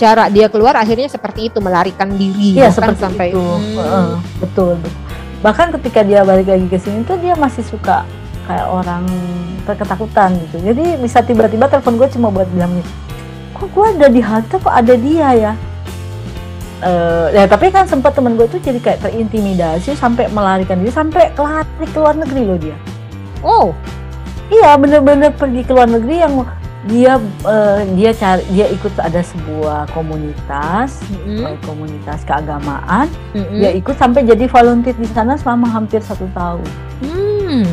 cara dia keluar akhirnya seperti itu melarikan diri Iya bahkan seperti sampai itu. Hmm. Heeh, betul. Bahkan ketika dia balik lagi ke sini tuh dia masih suka kayak orang ketakutan gitu. Jadi bisa tiba-tiba telepon gue cuma buat bilang nih, kok gue ada di halte kok ada dia ya. Eh, ya tapi kan sempat temen gue tuh jadi kayak terintimidasi sampai melarikan diri sampai kelari ke luar negeri loh dia. oh Iya bener-bener pergi ke luar negeri yang dia eh, dia cari dia ikut ada sebuah komunitas mm-mm, eh, komunitas keagamaan mm-mm. dia ikut sampai jadi volunteer di sana selama hampir satu tahun. Hmm.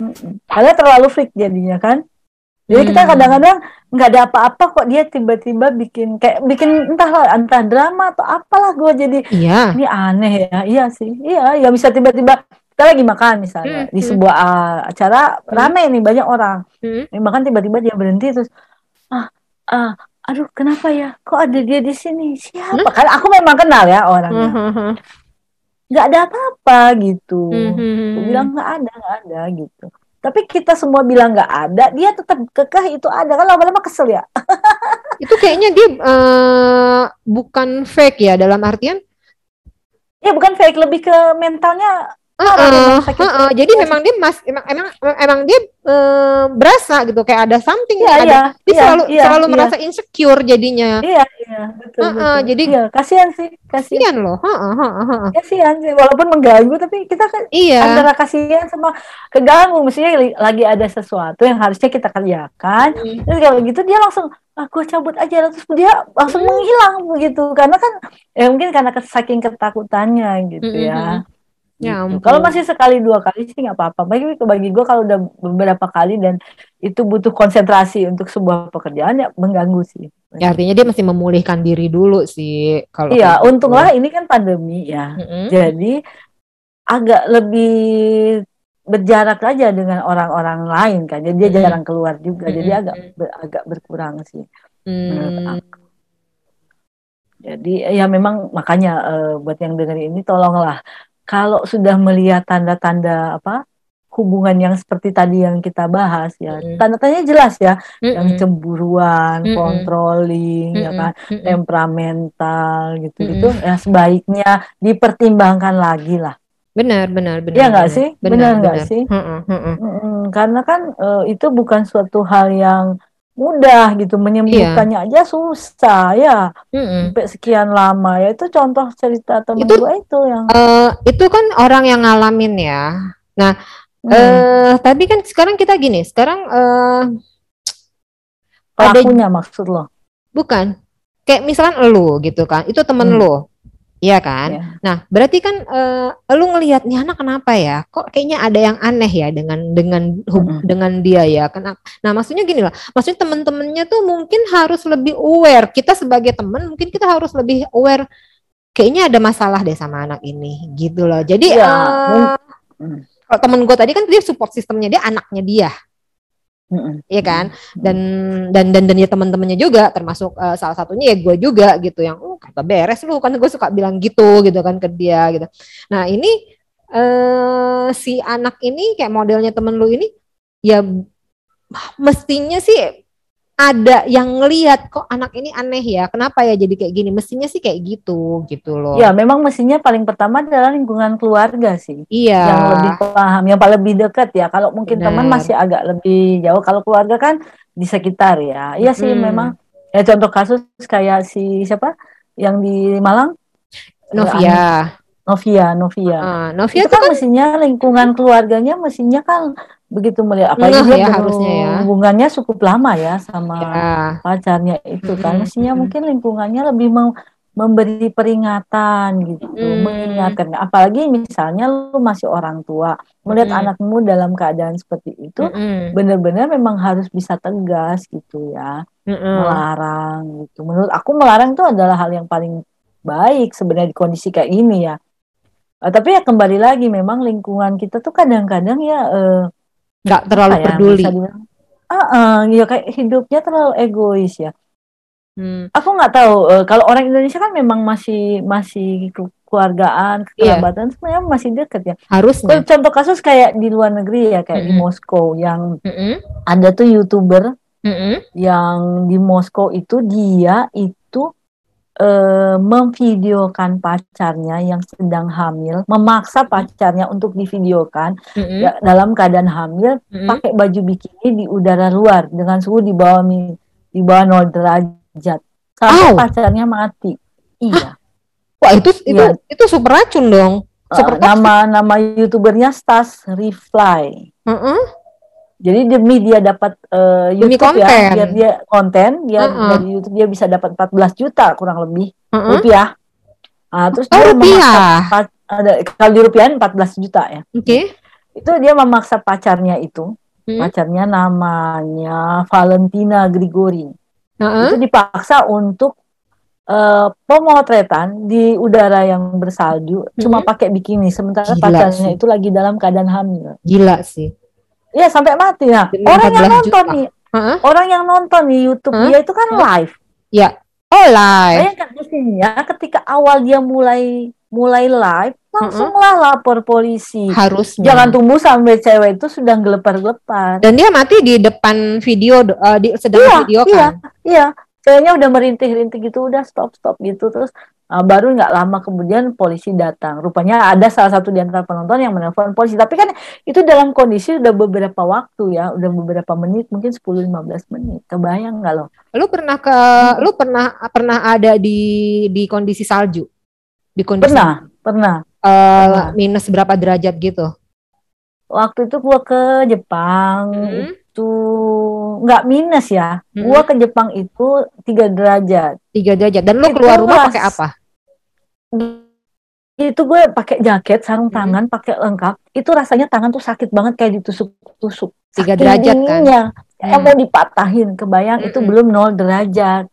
Mm-mm. Karena terlalu freak jadinya kan. Jadi kita Hmm. kadang-kadang nggak ada apa-apa kok dia tiba-tiba bikin kayak bikin entahlah entah drama atau apalah gue jadi iya ini aneh ya. Iya sih. Iya, ya bisa tiba-tiba kita lagi makan misalnya Hmm, di hmm. sebuah uh, acara rame nih banyak orang. Hmm. Bahkan tiba-tiba dia berhenti terus ah ah aduh kenapa ya? Kok ada dia di sini? Siapa? Kan aku memang kenal ya orangnya. Mhm. nggak ada apa-apa gitu. Mhm. Aku bilang nggak ada, nggak ada gitu. Tapi kita semua bilang nggak ada, dia tetap kekeh itu ada kan lama-lama kesel ya. itu kayaknya dia eh, bukan fake ya dalam artian Ya bukan fake, lebih ke mentalnya. Yang sakit heeh. hati. jadi memang dia mas emang emang emang dia eh, berasa gitu kayak ada something Iya, ada iya, dia iya, selalu iya, selalu iya. merasa insecure jadinya Iya, iya, betul, Heeh, betul. jadi- Iya, kasihan sih, kasihan. kasihan loh heeh, heeh, heeh. Kasihan sih, walaupun mengganggu, tapi kita kan iya antara kasihan sama keganggu. Mestinya lagi ada sesuatu yang harusnya kita kerjakan. Hmm. Terus kalau gitu dia langsung, ah gue cabut aja. Terus dia langsung Hmm. menghilang begitu. Karena kan, ya mungkin karena saking ketakutannya gitu Hmm, hmm, ya. Ya Gitu. Kalau masih sekali dua kali sih nggak apa-apa. Bagi bagi gue kalau udah beberapa kali dan itu butuh konsentrasi untuk sebuah pekerjaan ya mengganggu sih. Ya, artinya dia masih memulihkan diri dulu sih kalau Iya, gitu. untunglah ini kan pandemi ya. Mm-mm. Jadi agak lebih berjarak aja dengan orang-orang lain kan. Jadi dia Mm-mm. jarang keluar juga. Jadi Mm-mm. agak ber- agak berkurang sih. Hmm. Jadi ya memang makanya eh, buat yang dengerin ini tolonglah kalau sudah melihat tanda-tanda apa hubungan yang seperti tadi yang kita bahas ya. Mm-mm. Tanda-tandanya jelas ya, yang Mm-mm. cemburuan, Mm-mm. controlling ya Mm-mm. kan, Mm-mm. temperamental gitu-gitu ya sebaiknya dipertimbangkan lagi lah. Benar, benar, benar. Iya nggak sih? Benar, nggak sih? Mm-mm, mm-mm. Mm-mm, karena kan eh, itu bukan suatu hal yang mudah gitu menyembuhkannya aja susah ya. Mm-mm. sampai sekian lama. Ya itu contoh cerita temen Itu- gue itu yang Eh, itu kan orang yang ngalamin ya. Nah, hmm, eh tapi kan sekarang kita gini, sekarang eh ada pelakunya maksud lo? Bukan. Kayak misalkan elu gitu kan, itu temen Hmm. lu, iya kan? ya. Nah, berarti kan eh lu ngelihat nih anak kenapa ya? Kok kayaknya ada yang aneh ya dengan dengan hub- Mm-mm. dengan dia ya? Kenapa? Nah, maksudnya gini lah. Maksudnya temen-temennya tuh mungkin harus lebih aware. Kita sebagai temen mungkin kita harus lebih aware. Kayaknya ada masalah deh sama anak ini, gitu loh. Jadi eh, mung- Hmm. kalau temen gue tadi kan dia support sistemnya dia anaknya dia. Iya kan? Dan dan dan dan ya teman-temannya juga termasuk eh, salah satunya ya gue juga gitu yang kagak beres lu kan gue suka bilang gitu gitu kan ke dia gitu. Nah, ini eh si anak ini kayak modelnya temen lu ini ya mestinya sih ada yang ngelihat kok anak ini aneh ya. Kenapa ya jadi kayak gini? Mestinya sih kayak gitu gitu loh. ya memang mestinya paling pertama adalah lingkungan keluarga sih Iya. yang lebih paham yang paling lebih dekat ya kalau mungkin Benar. teman masih agak lebih jauh kalau keluarga kan di sekitar ya iya sih Mm. memang ya contoh kasus kayak si siapa yang di Malang Novia. Novia Novia Ah, Novia itu tuh kan mestinya lingkungan keluarganya mestinya kan begitu melihat apalagi dia ya harusnya ya. hubungannya cukup lama ya sama ya. pacarnya itu kan mestinya mungkin lingkungannya lebih mau memberi peringatan gitu Mm. mengingatkan apalagi misalnya lu masih orang tua melihat Mm. anakmu dalam keadaan seperti itu Mm-mm. benar-benar memang harus bisa tegas gitu ya Mm-mm. melarang gitu menurut aku melarang itu adalah hal yang paling baik sebenarnya di kondisi kayak ini ya Eh, tapi ya kembali lagi memang lingkungan kita tuh kadang-kadang ya eh, nggak terlalu apa ya, peduli. ah ah, ya kayak hidupnya terlalu egois ya Hmm. aku nggak tahu eh, kalau orang Indonesia kan memang masih masih kekeluargaan, Iya. kekerabatan sebenarnya masih dekat ya. Harusnya. Contoh kasus kayak di luar negeri ya, kayak di Mm-mm. Moskow yang Mm-mm, ada tuh youtuber mm-mm. yang di Moskow itu dia itu eh, memvideokan pacarnya yang sedang hamil, memaksa pacarnya untuk divideokan Mm-mm, ya, dalam keadaan hamil mm-mm. pakai baju bikini di udara luar dengan suhu di bawah di bawah 0 derajat sampai Au. pacarnya mati. Iya. Wah itu itu Iya. itu super racun dong. Eh, Super toxic. nama nama youtubernya Stas Reply. Mm-mm. Jadi demi dia dapat Demi YouTube ya, konten. biar dia konten, dia Uh-uh. dari YouTube dia bisa dapat 14 juta kurang lebih Mm-mm. rupiah. Nah, terus Oh, dia rupiah. memaksa ada kalau di rupiahin 14 juta ya. Oke. Itu dia memaksa pacarnya itu, Hmm. pacarnya namanya Valentina Grigori. Heeh. Itu dipaksa untuk eh, pemotretan di udara yang bersalju cuma Mhm. pakai bikini sementara Gila pacarnya sih. itu lagi dalam keadaan hamil. Gila sih. Iya sampai mati nah. Demi Orang yang 14 nonton juta. nih, Heeh. orang yang nonton nih YouTube Hah? dia itu kan Hah? live. Ya. Oh live. Bayangkan mestinya ketika awal dia mulai mulai live langsunglah lapor polisi. Harusnya. Jangan tunggu sampai cewek itu sudah gelepar-gelepar. Dan dia mati di depan video eh, di sedang Iya, video iya. kan. Iya, ceweknya udah merintih-rintih gitu, udah stop-stop gitu terus uh, baru nggak lama kemudian polisi datang. Rupanya ada salah satu di antara penonton yang menelpon polisi. Tapi kan itu dalam kondisi udah beberapa waktu ya, udah beberapa menit, mungkin 10-15 menit. Kebayang nggak lo? Lu pernah ke lu pernah pernah ada di di kondisi salju? Di kondisi Pernah, pernah. eh, pernah. minus berapa derajat gitu? Waktu itu gua ke Jepang Hmm. Itu nggak minus ya. Hmm. Gua ke Jepang itu tiga derajat. Tiga derajat. Dan lu Itu keluar rumah pakai apa? Itu gue pakai jaket, sarung Hmm. tangan, pakai lengkap. Itu rasanya tangan tuh sakit banget kayak ditusuk-tusuk. Tiga derajat kan? dinginnya. Kayak Hmm. mau dipatahin, kebayang itu Mm-mm. belum nol derajat.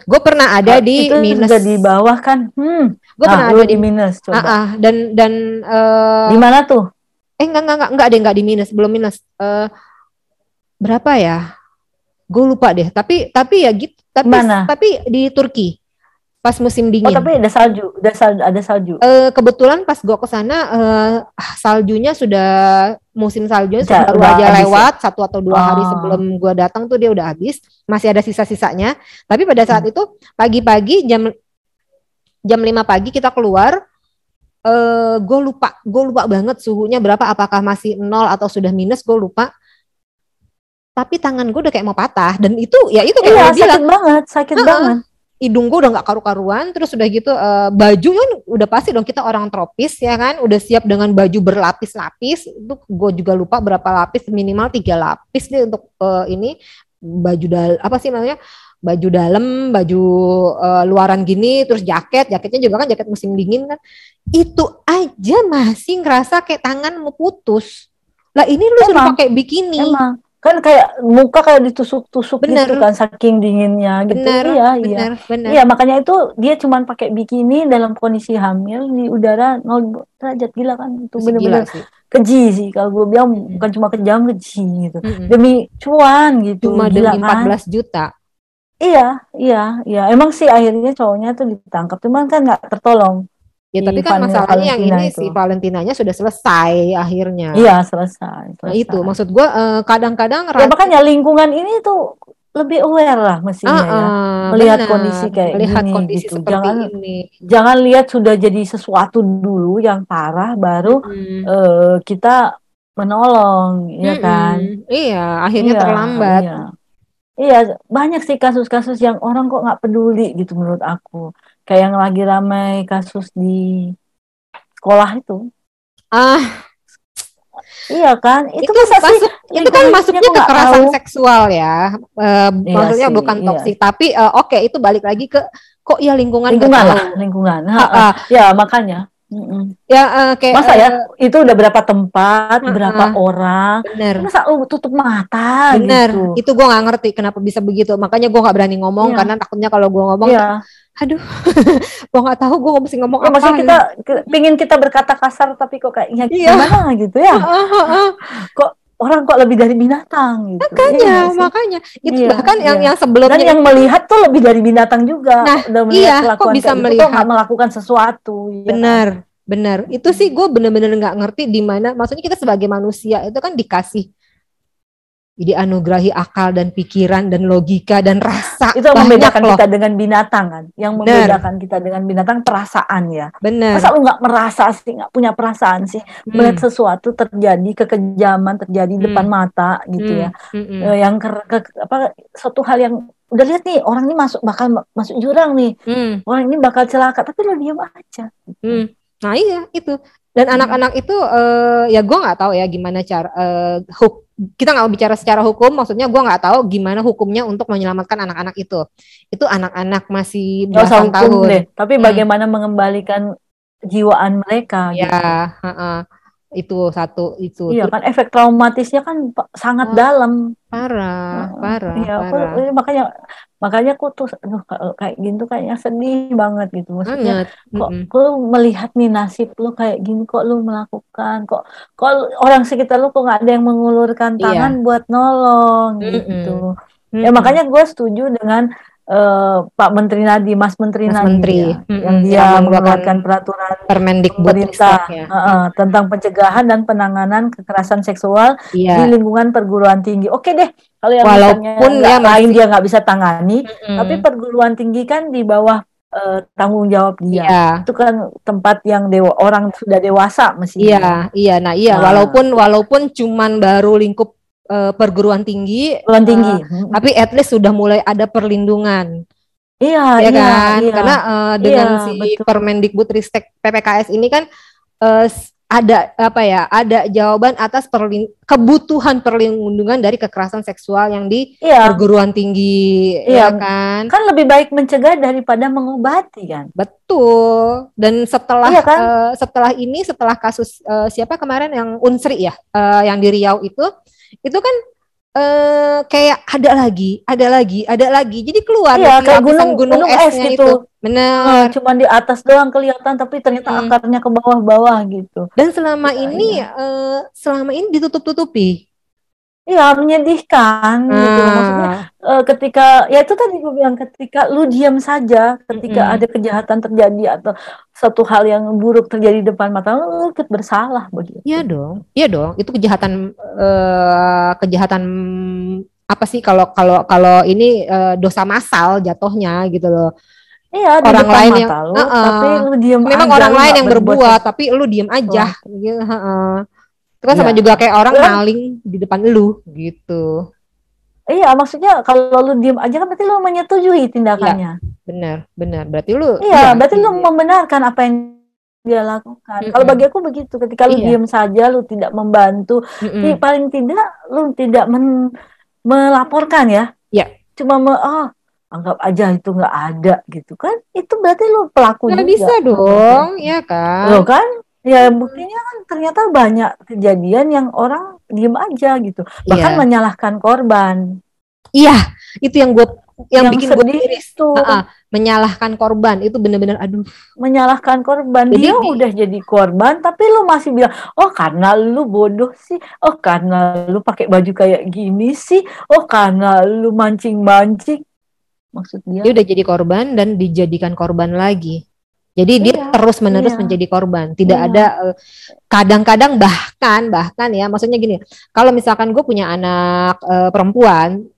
Gue pernah ada di itu minus. juga di bawah kan. Hmm. Gue Nah, pernah lu ada di minus coba. Ah, ah. dan dan eh, Di mana tuh? eh enggak enggak enggak enggak deh enggak di minus belum minus Eh, berapa ya gue lupa deh tapi tapi ya gitu tapi Mana? tapi di Turki pas musim Oh, dingin tapi ada salju, ada salju, ada salju. Eh, kebetulan pas gue ke sana eh, saljunya sudah musim saljunya sudah Udah- baru aja ya? lewat satu atau dua hari Oh. sebelum gue datang tuh dia udah habis masih ada sisa-sisanya tapi pada saat Hmm. itu pagi-pagi jam jam 5 pagi kita keluar eh gue lupa gue lupa banget suhunya berapa apakah masih nol atau sudah minus gue lupa tapi tangan gue udah kayak mau patah dan itu ya itu kayak Iya, bilang sakit banget, sakit Heeh. banget. hidung gue udah nggak karu-karuan terus udah gitu eh, baju kan udah pasti dong kita orang tropis ya kan? Udah siap dengan baju berlapis-lapis itu gue juga lupa berapa lapis minimal tiga lapis deh untuk eh, ini. Baju dal apa sih namanya? Baju dalam baju eh, luaran gini terus jaket jaketnya juga kan jaket musim dingin kan. Itu aja masih ngerasa kayak tangan mau putus. Lah ini lu suruh pakai bikini. Emang kan kayak muka kayak ditusuk-tusuk Bener. gitu kan saking dinginnya gitu. benar iya, iya. benar Iya, makanya itu dia cuman pakai bikini dalam kondisi hamil di udara 0 derajat gila kan. Itu bener-bener sih keji sih kalau gue bilang Mm-mm. bukan cuma kejam keji gitu. Mm-mm. Demi cuan gitu. cuma gila demi kan? 14 juta Iya, iya, iya. Emang sih akhirnya cowoknya tuh ditangkap, cuman kan nggak tertolong. Ya tapi kan masalahnya yang ini itu. si Valentinanya sudah selesai akhirnya. Iya, selesai. Nah selesai. itu maksud gue eh, kadang-kadang Ya rat- makanya lingkungan ini tuh lebih aware lah mestinya Ah, ya. ah, Melihat benar. kondisi kayak melihat gini kondisi gitu. seperti Jangan ini. jangan lihat sudah jadi sesuatu dulu yang parah baru Hmm. eh, kita menolong, ya Mm-mm. kan? Iya, akhirnya Iya, terlambat. Iya. Iya, banyak sih kasus-kasus yang orang kok nggak peduli gitu menurut aku. Kayak yang lagi ramai kasus di sekolah itu. Ah, Iya kan? itu Itu, masa sih masuk itu kan masuknya kekerasan tahu? seksual ya. Eh, Iya maksudnya sih, bukan iya. toksik, tapi eh, oke itu balik lagi ke kok ya lingkungan lingkungan lah, lingkungan. Ah, Ha-ha. ah. Ya makanya. Mm-mm. Ya eh, kayak Masa ya? eh, Itu udah berapa tempat, Ha-ha. berapa orang. bener. Masa lu tutup mata Bener, gitu? itu gue nggak ngerti kenapa bisa begitu. Makanya gue nggak berani ngomong Iya. karena takutnya kalau gue ngomong, Iya. Aduh, gue nggak tahu gue mesti ngomong Ya, apa. maksudnya kita ke- pingin kita berkata kasar tapi kok kayaknya Iya. gimana gitu ya? Ah. orang kok lebih dari binatang gitu. Makanya, Iya sih? makanya itu Iya, bahkan yang iya. yang sebelumnya Dan yang melihat tuh lebih dari binatang juga. Nah, Udah iya, melihat kok kelakuan bisa gitu, melihat? kok nggak melakukan sesuatu. ya benar, benar. Itu sih gue bener-bener nggak ngerti di mana. Maksudnya kita sebagai manusia itu kan dikasih dianugerahi akal dan pikiran dan logika dan rasa Itu yang membedakan loh. kita dengan binatang kan. Yang membedakan kita dengan binatang perasaan ya. Benar. Masa lu nggak merasa sih, nggak punya perasaan sih, Hmm. melihat sesuatu terjadi kekejaman terjadi di Hmm. depan mata gitu Hmm, ya. hmm, hmm. Eh, yang ke, ke- apa suatu hal yang udah lihat nih orang ini masuk bakal ma- masuk jurang nih, Hmm, orang ini bakal celaka, tapi lu diam aja. hmm. Nah iya itu. Dan Hmm. anak-anak itu eh, ya gue nggak tahu ya gimana cara eh, huk kita nggak bicara secara hukum, maksudnya gue nggak tahu gimana hukumnya untuk menyelamatkan anak-anak itu. Itu anak-anak masih usah belasan tahun. deh, tapi Hmm. bagaimana mengembalikan jiwaan mereka gitu. Ya, heeh. Itu satu itu Iya kan efek traumatisnya kan sangat Oh, dalam. parah, Heeh. parah, Iya, aku, parah. eh, makanya makanya aku tuh aduh, kayak gitu kayaknya sedih banget gitu. Maksudnya Banget. kok Mm-mm. kok lu melihat nih nasib lu kayak gini kok lu melakukan kok kok orang sekitar lu kok nggak ada yang mengulurkan Iya. tangan buat nolong Mm-mm. gitu. Mm-mm. Ya makanya gue setuju dengan eh, Pak Menteri Nadi, Mas Menteri Mas Nadi Menteri. ya, Mm-mm. yang dia Yang mengeluarkan peraturan Permendikbud pemerintah ya. eh, tentang pencegahan dan penanganan kekerasan seksual di Iya. lingkungan perguruan tinggi. Oke deh, kalau yang Walaupun ya nggak lain masih- dia nggak bisa tangani, Mm-mm. tapi perguruan tinggi kan di bawah eh, tanggung jawab dia. Iya. Itu kan tempat yang dewa orang sudah dewasa mestinya. Iya, iya. Nah, iya, Nah. walaupun walaupun cuman baru lingkup eh, perguruan tinggi, Perguruan tinggi. tapi at least sudah mulai ada perlindungan, Iya, ya iya, kan? iya. Karena eh, dengan Iya, si betul. Permendikbud Ristek PPKS ini kan s- ada apa ya? Ada jawaban atas perlin- kebutuhan perlindungan dari kekerasan seksual yang di Iya, perguruan tinggi, Iya. ya kan? kan lebih baik mencegah daripada mengobati kan. Betul. Dan setelah Iya kan? eh, setelah ini, setelah kasus eh, siapa kemarin yang Unsri ya, eh, yang di Riau itu, itu kan eh, kayak ada lagi, ada lagi, ada lagi. Jadi keluar Iya, kayak lapisan gunung- gunung es gitu. itu. Benar. Eh, cuman di atas doang kelihatan tapi ternyata Mm. akarnya ke bawah-bawah gitu. Dan selama Iya, ini, eh, selama ini ditutup-tutupi. Iya, menyedihkan gitu. Maksudnya Ah, eh, ketika ya itu tadi gue bilang ketika lu diam saja ketika Mm-mm. ada kejahatan terjadi atau satu hal yang buruk terjadi di depan mata lu, lu ikut bersalah begitu. Iya dong, iya dong. Itu kejahatan eh, kejahatan apa sih kalau kalau kalau ini eh, dosa massal jatuhnya gitu loh. Iya, di Orang depan lain mata yang- lu, Uh-uh. tapi lu diam Memang aja, orang lain yang berbuat, tapi lu diem aja. Gitu, heeh. Itu kan sama Iya. juga kayak orang Kan- maling di depan lu gitu. Iya, maksudnya kalau lu diam aja kan berarti lu menyetujui tindakannya. Benar, benar. Berarti lu Iya, berarti lu membenarkan apa yang dia lakukan. Kalau Mm-mm. bagi aku begitu, ketika lu Iya. diam saja, lu tidak membantu, Mm-mm. Tapi paling tidak lu tidak men- melaporkan ya. Iya. Cuma me, oh, anggap aja itu nggak ada gitu kan. Itu berarti lu pelaku Nggak juga. bisa dong, ya Lo kan? Ya buktinya kan ternyata banyak kejadian yang orang diem aja gitu. Bahkan Iya. menyalahkan korban. Iya, itu yang gue yang, bikin gue miris. itu Heeh, menyalahkan korban itu benar-benar aduh. menyalahkan korban. Jadi Dia di- udah jadi korban tapi lu masih bilang, "Oh, karena lu bodoh sih. Oh, karena lu pakai baju kayak gini sih. Oh, karena lu mancing-mancing." Maksud dia Dia udah jadi korban dan dijadikan korban lagi. Jadi dia Iya, terus-menerus iya. menjadi korban. Tidak Iya. ada eh, kadang-kadang bahkan bahkan ya, maksudnya gini, kalau misalkan gue punya anak eh, perempuan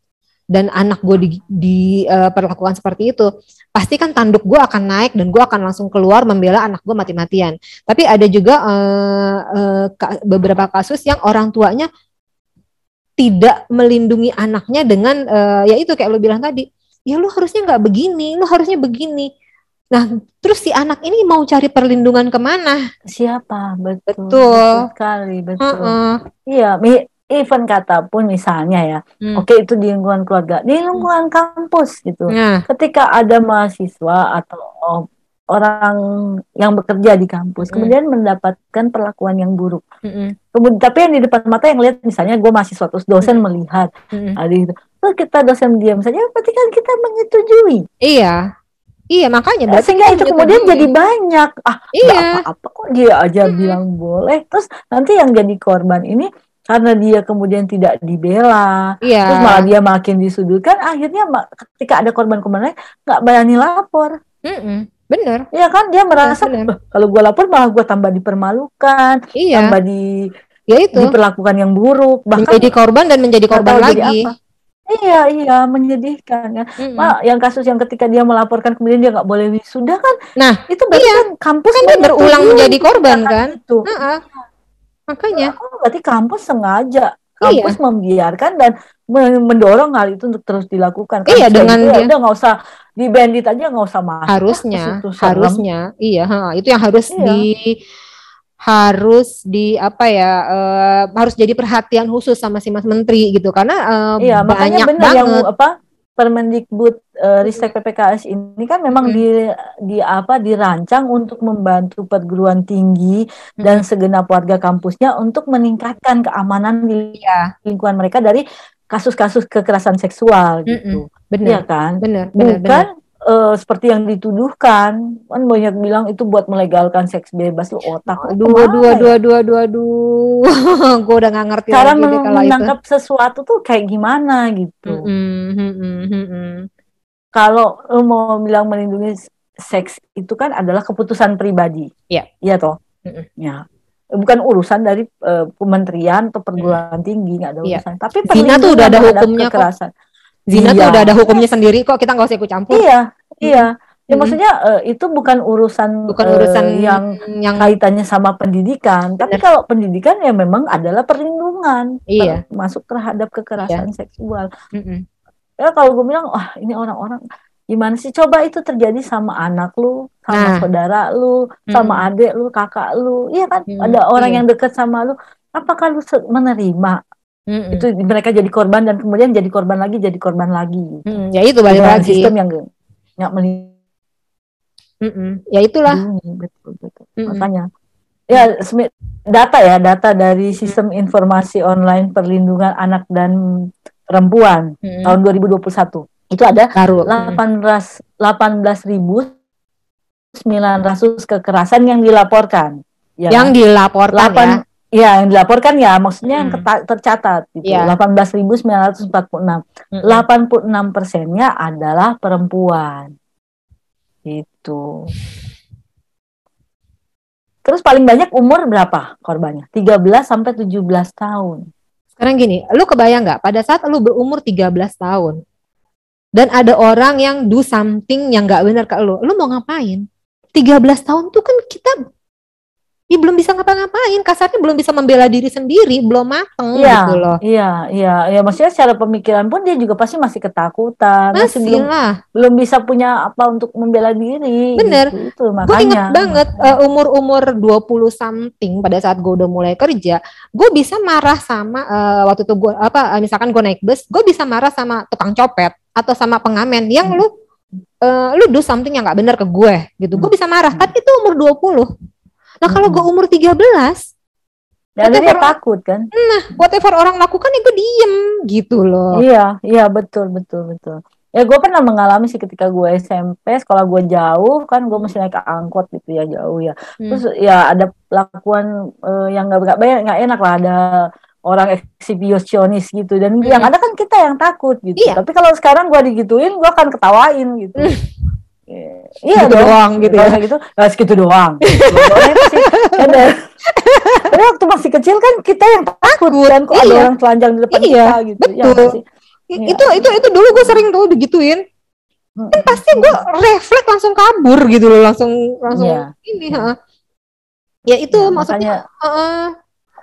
dan anak gue di, diperlakukan seperti itu, pasti kan tanduk gue akan naik dan gue akan langsung keluar membela anak gue mati-matian. Tapi ada juga eh, eh, ka- beberapa kasus yang orang tuanya tidak melindungi anaknya dengan eh, ya itu kayak lo bilang tadi, ya lu harusnya nggak begini, lu harusnya begini. Nah, terus si anak ini mau cari perlindungan ke mana? siapa? Betul. Betul. sekali, betul. Heeh. Iya, mi- even kata pun misalnya ya, Hmm. oke itu di lingkungan keluarga, di lingkungan kampus gitu. Nah, Ketika ada mahasiswa atau oh, orang yang bekerja di kampus, Mm. kemudian mendapatkan perlakuan yang buruk. mm-mm, Kemudian, tapi yang di depan mata yang lihat, misalnya gue mahasiswa terus dosen melihat, mm-mm. ada gitu, terus kita dosen diam saja, berarti kan kita menyetujui. iya, iya makanya berarti Sehingga kita itu kemudian jadi banyak. Ah, Iya. apa-apa kok dia aja Mm-mm. bilang boleh. Terus nanti yang jadi korban ini karena dia kemudian tidak dibela, Iya. terus malah dia makin disudutkan, akhirnya ketika ada korban-korban lain nggak berani lapor, Mm-mm. Bener. ya kan dia merasa benar. "Bah, kalau gue lapor malah gue tambah dipermalukan, Iya. tambah di Ya itu. diperlakukan yang buruk, bahkan Menjadi korban dan menjadi korban tahu jadi lagi. apa. Iya iya menyedihkan kan. Mm-mm. Ma, yang kasus yang ketika dia melaporkan kemudian dia nggak boleh wisuda kan, Nah, itu berarti iya. kan kampus Kan dia berulang menjadi korban kan? Itu. Heeh. Makanya. Oh, berarti kampus sengaja Iya. kampus membiarkan dan men- mendorong hal itu untuk terus dilakukan. Iya, Kampus dengan itu ya dia- udah nggak usah di bandit aja nggak usah masuk. harusnya harusnya iya ha, itu yang harus Iya. di harus di apa ya eh, harus jadi perhatian khusus sama si Mas Menteri gitu karena eh, Iya, makanya banyak benar banget yang apa Permendikbud eh, Ristek PPKS ini kan memang Hmm. di di apa dirancang untuk membantu perguruan tinggi dan segenap warga kampusnya untuk meningkatkan keamanan di Iya. lingkungan mereka dari kasus-kasus kekerasan seksual gitu. benar Iya kan? benar benar Bukan eh, seperti yang dituduhkan. Kan banyak bilang itu buat melegalkan seks bebas lu otak. aduh ya? aduh aduh aduh aduh gue udah nggak ngerti Cara lagi men- kalau itu menangkap sesuatu tuh kayak gimana gitu. Mm-mm, mm-mm, mm-mm. kalau lu mau bilang melindungi seks itu kan adalah keputusan pribadi. Iya. Iya toh. Mm-mm. Ya. Bukan urusan dari eh, kementerian atau perguruan tinggi nggak ada Iya. urusan. Tapi Zina tuh udah ada hukumnya kok. Zina tuh Iya. udah ada hukumnya sendiri kok kita nggak usah ikut campur Iya, iya. Ya Mm-mm. maksudnya eh, itu bukan urusan bukan eh, urusan yang yang kaitannya sama pendidikan. Tapi kalau pendidikan ya memang adalah perlindungan Iya. termasuk terhadap kekerasan seksual. Mm-mm. ya kalau gue bilang wah ini orang-orang gimana sih coba itu terjadi sama anak lu Nah. sama saudara lu sama Hmm. adik lu kakak lu iya kan Hmm, ada orang iya. yang dekat sama lu apakah lu menerima Mm-mm. itu mereka jadi korban dan kemudian jadi korban lagi jadi korban lagi. Mm, ya itu balik Dengan lagi. sistem yang nggak Mm-mm. ya itulah. Betul betul. Mm-mm. makanya. Ya data ya data dari sistem informasi online perlindungan anak dan perempuan Mm-mm. tahun 2021 itu ada baru. 18 18.900 kekerasan yang dilaporkan. Ya, yang dilaporkan Delapan- ya ya yang dilaporkan ya maksudnya yang Hmm. keta- tercatat gitu. Iya. 18.946. Mm-mm. 86 persennya adalah perempuan. Gitu. Terus paling banyak umur berapa korbannya? 13 sampai 17 tahun. sekarang gini lu kebayang nggak pada saat lu berumur 13 tahun dan ada orang yang do something yang nggak benar ke lu lu mau ngapain 13 tahun tuh kan kita ya belum bisa ngapa-ngapain kasarnya belum bisa membela diri sendiri belum mateng Iya, gitu loh iya, iya, iya. Maksudnya secara pemikiran pun dia juga pasti masih ketakutan, masih, masih belum lah belum bisa punya apa untuk membela diri. Bener. Gitu, itu gue inget banget uh, umur-umur 20 something pada saat gue udah mulai kerja gue bisa marah sama uh, waktu itu gue apa uh, misalkan gue naik bus gue bisa marah sama tukang copet atau sama pengamen yang Hmm. lu uh, lu do something yang nggak benar ke gue gitu gue Hmm. bisa marah tapi itu umur 20 nah kalau Hmm. gue umur 13 Dan dia whatever- takut kan? whatever orang lakukan ya gue diem gitu loh Iya, iya betul, betul, betul. Ya gue pernah mengalami sih ketika gue SMP, sekolah gue jauh kan, gue mesti naik angkot gitu ya jauh ya. Hmm. Terus ya ada pelakuan eh, yang nggak banyak nggak enak lah ada orang eksibisionis gitu dan Hmm. yang ada kan kita yang takut gitu. Iya. Tapi kalau sekarang gue digituin, gue akan ketawain gitu. Iya Gitu dong. doang gitu ya. gitu, ya segitu doang. Soalnya ada- Tapi waktu masih kecil kan kita yang takut kan kok ada Iya. orang telanjang di depan Iya, kita gitu. Ya betul. Iya. itu itu itu dulu gue sering tuh digituin Mm. kan pasti gue refleks langsung kabur gitu loh langsung langsung Iya. ini ha. ya itu Ya, maksudnya makanya heeh.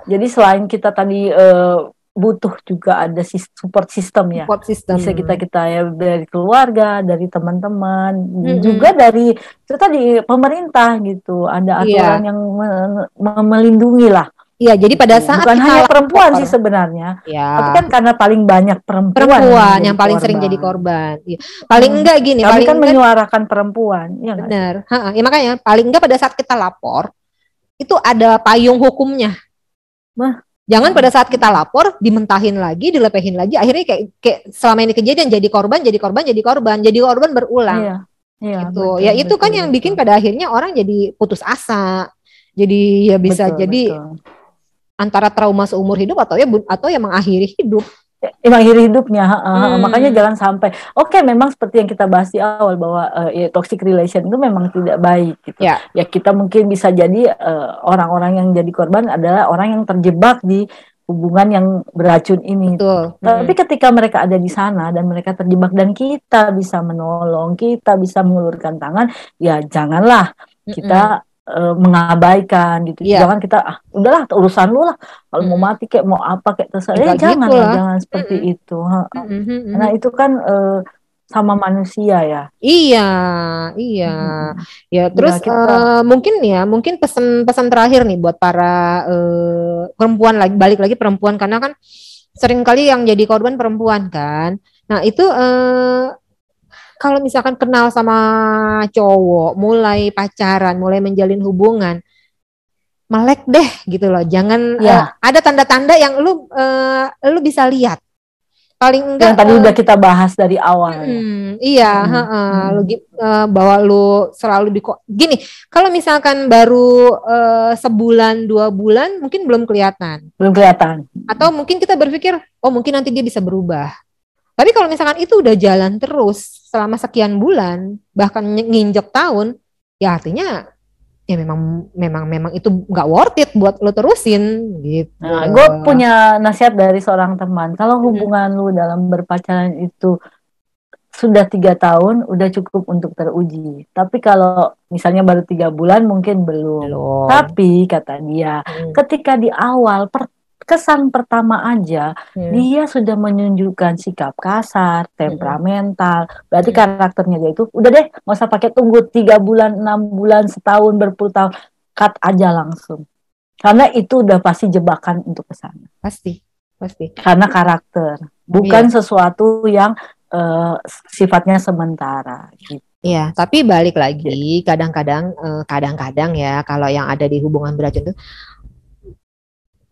jadi selain kita tadi eh, butuh juga ada support system ya. support system Bisa kita kita ya dari keluarga, dari teman-teman, Mm-mm. juga dari itu tadi pemerintah gitu. Ada Iya. aturan yang me- me- melindungi lah. Iya, jadi pada saat Bukan kita hanya perempuan sih sebenarnya, ya, tapi kan karena paling banyak perempuan, perempuan yang paling sering korban. jadi korban. Iya. Paling Hmm. enggak gini, Kami paling kan enggak menyuarakan perempuan, ya benar. Ha-ha, Ya makanya paling enggak pada saat kita lapor itu ada payung hukumnya. Nah. Jangan pada saat kita lapor dimentahin lagi, dilepehin lagi, akhirnya kayak, kayak selama ini kejadian jadi korban, jadi korban, jadi korban, jadi korban berulang. Iya, iya. gitu. betul, ya itu kan betul, yang betul. bikin pada akhirnya orang jadi putus asa. Jadi ya bisa Betul, jadi betul. antara trauma seumur hidup atau ya atau yang mengakhiri hidup mengakhiri hidupnya hmm. makanya jangan sampai oke okay, memang seperti yang kita bahas di awal bahwa uh, ya, toxic relation itu memang tidak baik gitu ya, ya kita mungkin bisa jadi orang-orang uh, yang jadi korban adalah orang yang terjebak di hubungan yang beracun ini. Betul. Tapi hmm. ketika mereka ada di sana dan mereka terjebak dan kita bisa menolong, kita bisa mengulurkan tangan, ya janganlah kita uh, mengabaikan gitu. Yeah. Jangan kita ah udahlah urusan lu lah. Kalau mm. mau mati kayak mau apa kayak terserah. Ya, jangan gitu jangan seperti mm. itu. Mm -hmm. Karena itu kan uh, sama manusia ya. Iya, iya. Hmm. Ya, terus ya, kita... uh, mungkin ya, mungkin pesan-pesan terakhir nih buat para uh, perempuan lagi balik lagi perempuan karena kan sering kali yang jadi korban perempuan kan. Nah, itu uh, kalau misalkan kenal sama cowok, mulai pacaran, mulai menjalin hubungan, melek deh gitu loh. Jangan ya. uh, ada tanda-tanda yang lu uh, lu bisa lihat. Paling enggak yang tadi uh, udah kita bahas dari awal. Hmm, Iya, hmm. Uh, hmm. lu uh, bahwa lu selalu di gini. Kalau misalkan baru uh, sebulan dua bulan, mungkin belum kelihatan. Belum kelihatan. Atau mungkin kita berpikir, oh mungkin nanti dia bisa berubah. Tapi kalau misalkan itu udah jalan terus selama sekian bulan, bahkan nginjek tahun, ya artinya ya memang memang memang itu nggak worth it buat lo terusin gitu. Nah, gue punya nasihat dari seorang teman. Kalau hubungan hmm. lu dalam berpacaran itu sudah tiga tahun, udah cukup untuk teruji. Tapi kalau misalnya baru tiga bulan, mungkin belum. belum. Tapi kata dia, hmm. ketika di awal per kesan pertama aja hmm. dia sudah menunjukkan sikap kasar, temperamental. Berarti hmm. karakternya dia itu udah deh nggak usah pakai tunggu tiga bulan, enam bulan, setahun, berpuluh tahun, cut aja langsung. Karena itu udah pasti jebakan untuk ke sana. Pasti, pasti. Karena karakter, bukan iya. sesuatu yang uh, sifatnya sementara. Gitu. Iya, tapi balik lagi kadang-kadang, uh, kadang-kadang ya kalau yang ada di hubungan beracun itu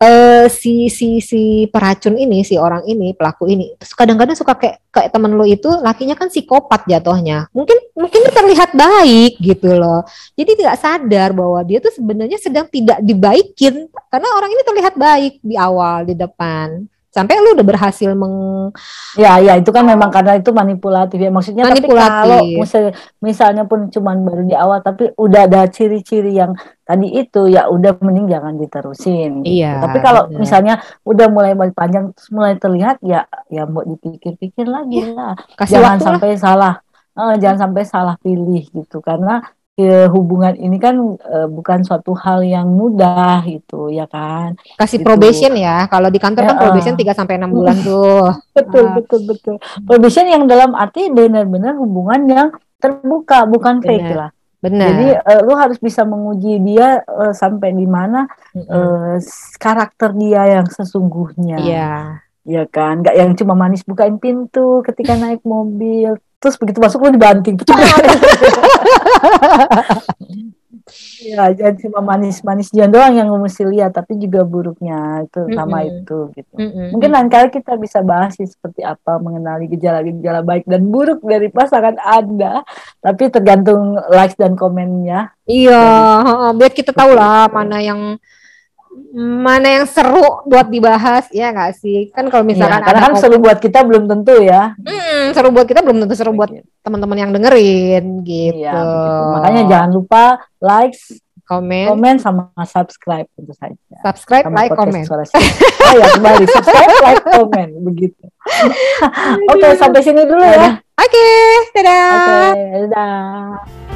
uh, si si si peracun ini si orang ini pelaku ini. Terus kadang-kadang suka kayak kayak temen lo itu lakinya kan psikopat jatuhnya. Mungkin mungkin terlihat baik gitu loh. Jadi tidak sadar bahwa dia tuh sebenarnya sedang tidak dibaikin. Karena orang ini terlihat baik di awal di depan sampai lu udah berhasil meng ya ya itu kan memang karena itu manipulatif ya maksudnya manipulatif. tapi kalau misalnya, misalnya pun cuman baru di awal tapi udah ada ciri-ciri yang tadi itu ya udah mending jangan diterusin gitu. iya tapi kalau iya. misalnya udah mulai panjang mulai terlihat ya ya mau dipikir-pikir lagi ya. lah Kasih jangan sampai lah. salah uh, jangan sampai salah pilih gitu karena ya, hubungan ini kan uh, bukan suatu hal yang mudah gitu ya kan. Kasih gitu. probation ya. Kalau di kantor ya, kan probation 3 sampai 6 bulan tuh. betul uh. betul betul. Probation yang dalam arti benar-benar hubungan yang terbuka bukan Bener. fake lah. Benar. Jadi uh, lu harus bisa menguji dia uh, sampai di mana mm -hmm. uh, karakter dia yang sesungguhnya. Iya. Ya kan, nggak yang cuma manis bukain pintu ketika naik mobil, terus begitu masuk lu dibanting. Ya jangan cuma manis-manis jangan doang yang mesti lihat tapi juga buruknya. Itu mm -hmm. sama itu gitu. Mm -hmm. mungkin lain kali kita bisa bahas sih seperti apa mengenali gejala-gejala baik dan buruk dari pasangan anda. Tapi tergantung likes dan komennya. Iya biar kita tahu lah mana yang mana yang seru buat dibahas ya nggak sih? Kan kalau misalkan ya, karena kan seru buat kita belum tentu ya. Hmm, seru buat kita belum tentu seru buat teman-teman yang dengerin gitu. Ya, makanya jangan lupa likes komen. komen sama subscribe tentu saja. Subscribe sama like komen. Oh ya kembali. Subscribe like komen begitu. Oke okay, sampai sini dulu ya. Oke okay, dadah. Oke okay, dadah